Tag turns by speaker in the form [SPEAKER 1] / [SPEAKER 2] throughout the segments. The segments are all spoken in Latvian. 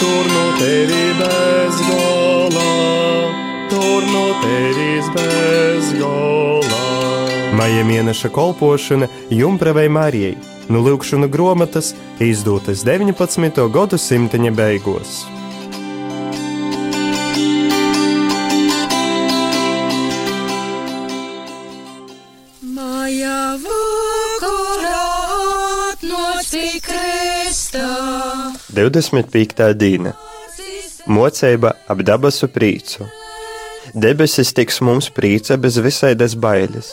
[SPEAKER 1] tur no tevi bez gola, tur no tevis bez gola.
[SPEAKER 2] Maija mēneša kolpošana Jumpravai Marijai no Lūkšana grāmatas izdotas 19. gadsimta beigās. 25. diena Mocība ap dabasu prīcu. Debesis tiks mums prīca bez visaidas bailes.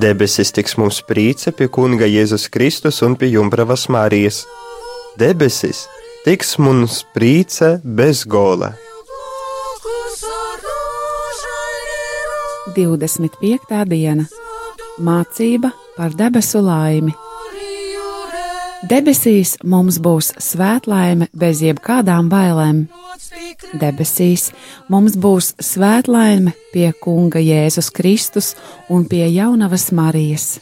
[SPEAKER 2] Debesis tiks mums prīca pie kunga Jēzus Kristus un pie Jumbravas Marijas. Debesis tiks mums prīca bez gola.
[SPEAKER 3] 25. diena Mācība par debesu laimi. Debesīs mums būs svētlaime bez jebkādām bailēm. Debesīs mums būs svētlaime pie Kunga Jēzus Kristus un pie Jaunavas Marijas.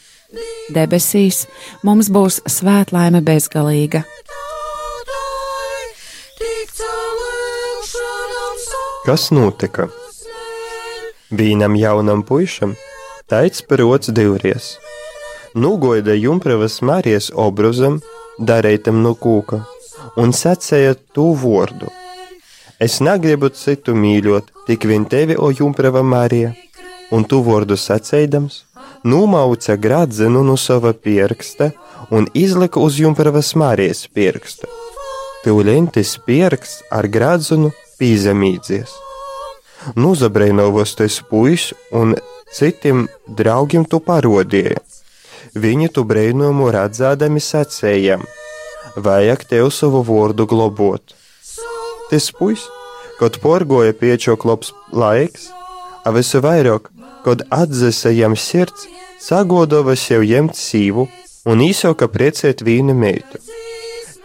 [SPEAKER 3] Debesīs mums būs svētlaime bezgalīga.
[SPEAKER 2] Kas notika? Vienam jaunam puišam taids parots divreiz. Nugoida Jumpravas Marijas obruzam, darētam no kūka, un sacēja to vārdu. Es negribu citu mīļot, tik vien tevi, o Jumprava Marija, un tu vārdu sacēdams, numauca gradzenu no sava pirksta un izlika uz Jumpravas Marijas pirksta. Tūlēntis pirksts ar gradzenu pīzemīdzies. Nuzabreinovos tas puisis un citiem draugiem tu parodīja. Viņi tu brīnumu redzēdami sacējam: Vajag tev savu vārdu globot. Tas puisis, kad porgoja piečoklops laiks, a visu vairāk, kad atzisa jam sirds, sagodova sev ņemt sīvu un īsoka priecēt vīnu meitu.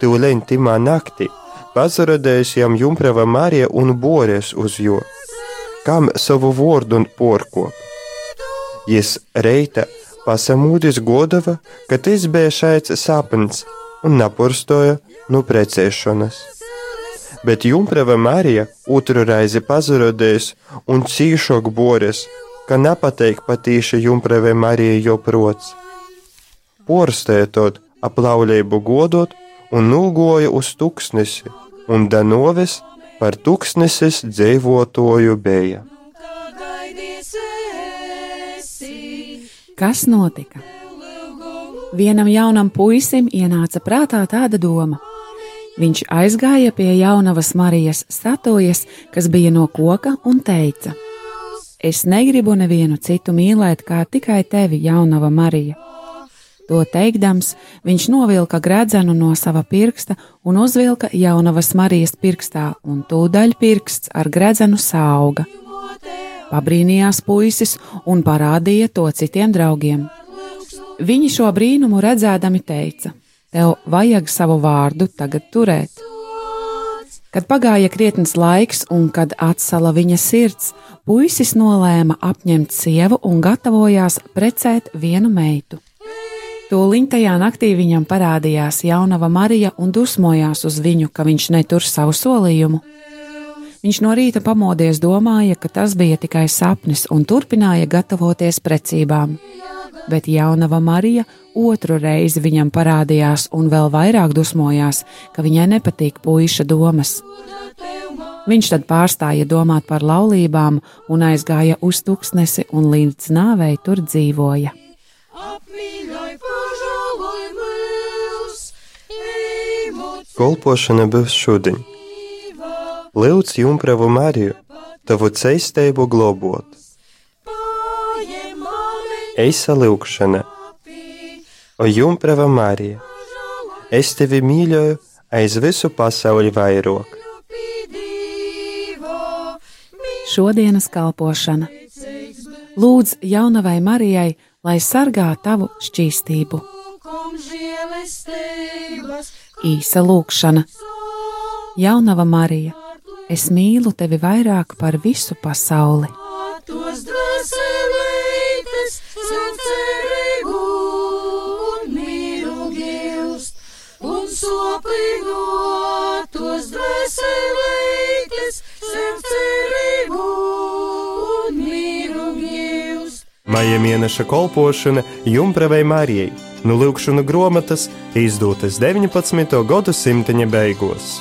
[SPEAKER 2] Tūlēņ timā naktī pazarodējas jam jumprava Marija un bories uz jo, kam savu vārdu un porkop. Jis reita pasamūdis godava, ka tas bija šāds sapnis un napurstoja no precēšanas. Bet Jumprava Marija otru reizi pazarodējas un cīšok boris, ka nepateik patīši Jumprava Marija jo prots. Porstētot aplaulību godot un nulgoja uz tuksnesi, un Danovis par tuksneses dzīvotoju bija.
[SPEAKER 3] Kas notika? Vienam jaunam puisim ienāca prātā tāda doma. Viņš aizgāja pie jaunavas Marijas statujas, kas bija no koka, un teica: Es negribu nevienu citu mīlēt, kā tikai tevi, jaunava Marija. To teikdams, viņš novilka gredzenu no sava pirksta un uzvilka jaunavas Marijas pirkstā, un tūdaļ pirksts ar gredzenu sauga. Pabrīnījās puisis un parādīja to citiem draugiem. Viņi šo brīnumu redzēdami teica: Tev vajag savu vārdu tagad turēt. Kad pagāja krietnes laiks un kad atsala viņa sirds, puisis nolēma apņemt sievu un gatavojās precēt vienu meitu. Tūlīt tajā naktī viņam parādījās jaunava Marija un dusmojās uz viņu, ka viņš netur savu solījumu. Viņš no rīta pamodies, domāja, ka tas bija tikai sapnis un turpināja gatavoties precībām. Bet jaunava Marija otru reizi viņam parādījās un vēl vairāk dusmojās, ka viņai nepatīk puīša domas. Viņš tad pārstāja domāt par laulībām un aizgāja uz tuksnesi un līdz nāvei tur dzīvoja.
[SPEAKER 2] Kolpošana būs šodien. Lūdz Jumpravu Mariju, tavu ceistību globot. Eisa lūkšana, o Jumprava Marija, es tevi mīļoju aiz visu pasauli vairāk.
[SPEAKER 3] Šodienas kalpošana. Lūdz jaunavai Marijai, lai sargā tavu šķīstību. Īsa lūkšana. Jaunava Marija, es mīlu tevi vairāk par visu pasauli.
[SPEAKER 2] Maija mēneša kolpošana Jumpravai Marijai, nu lūkšana grāmatas izdotas 19. gadsimta beigās.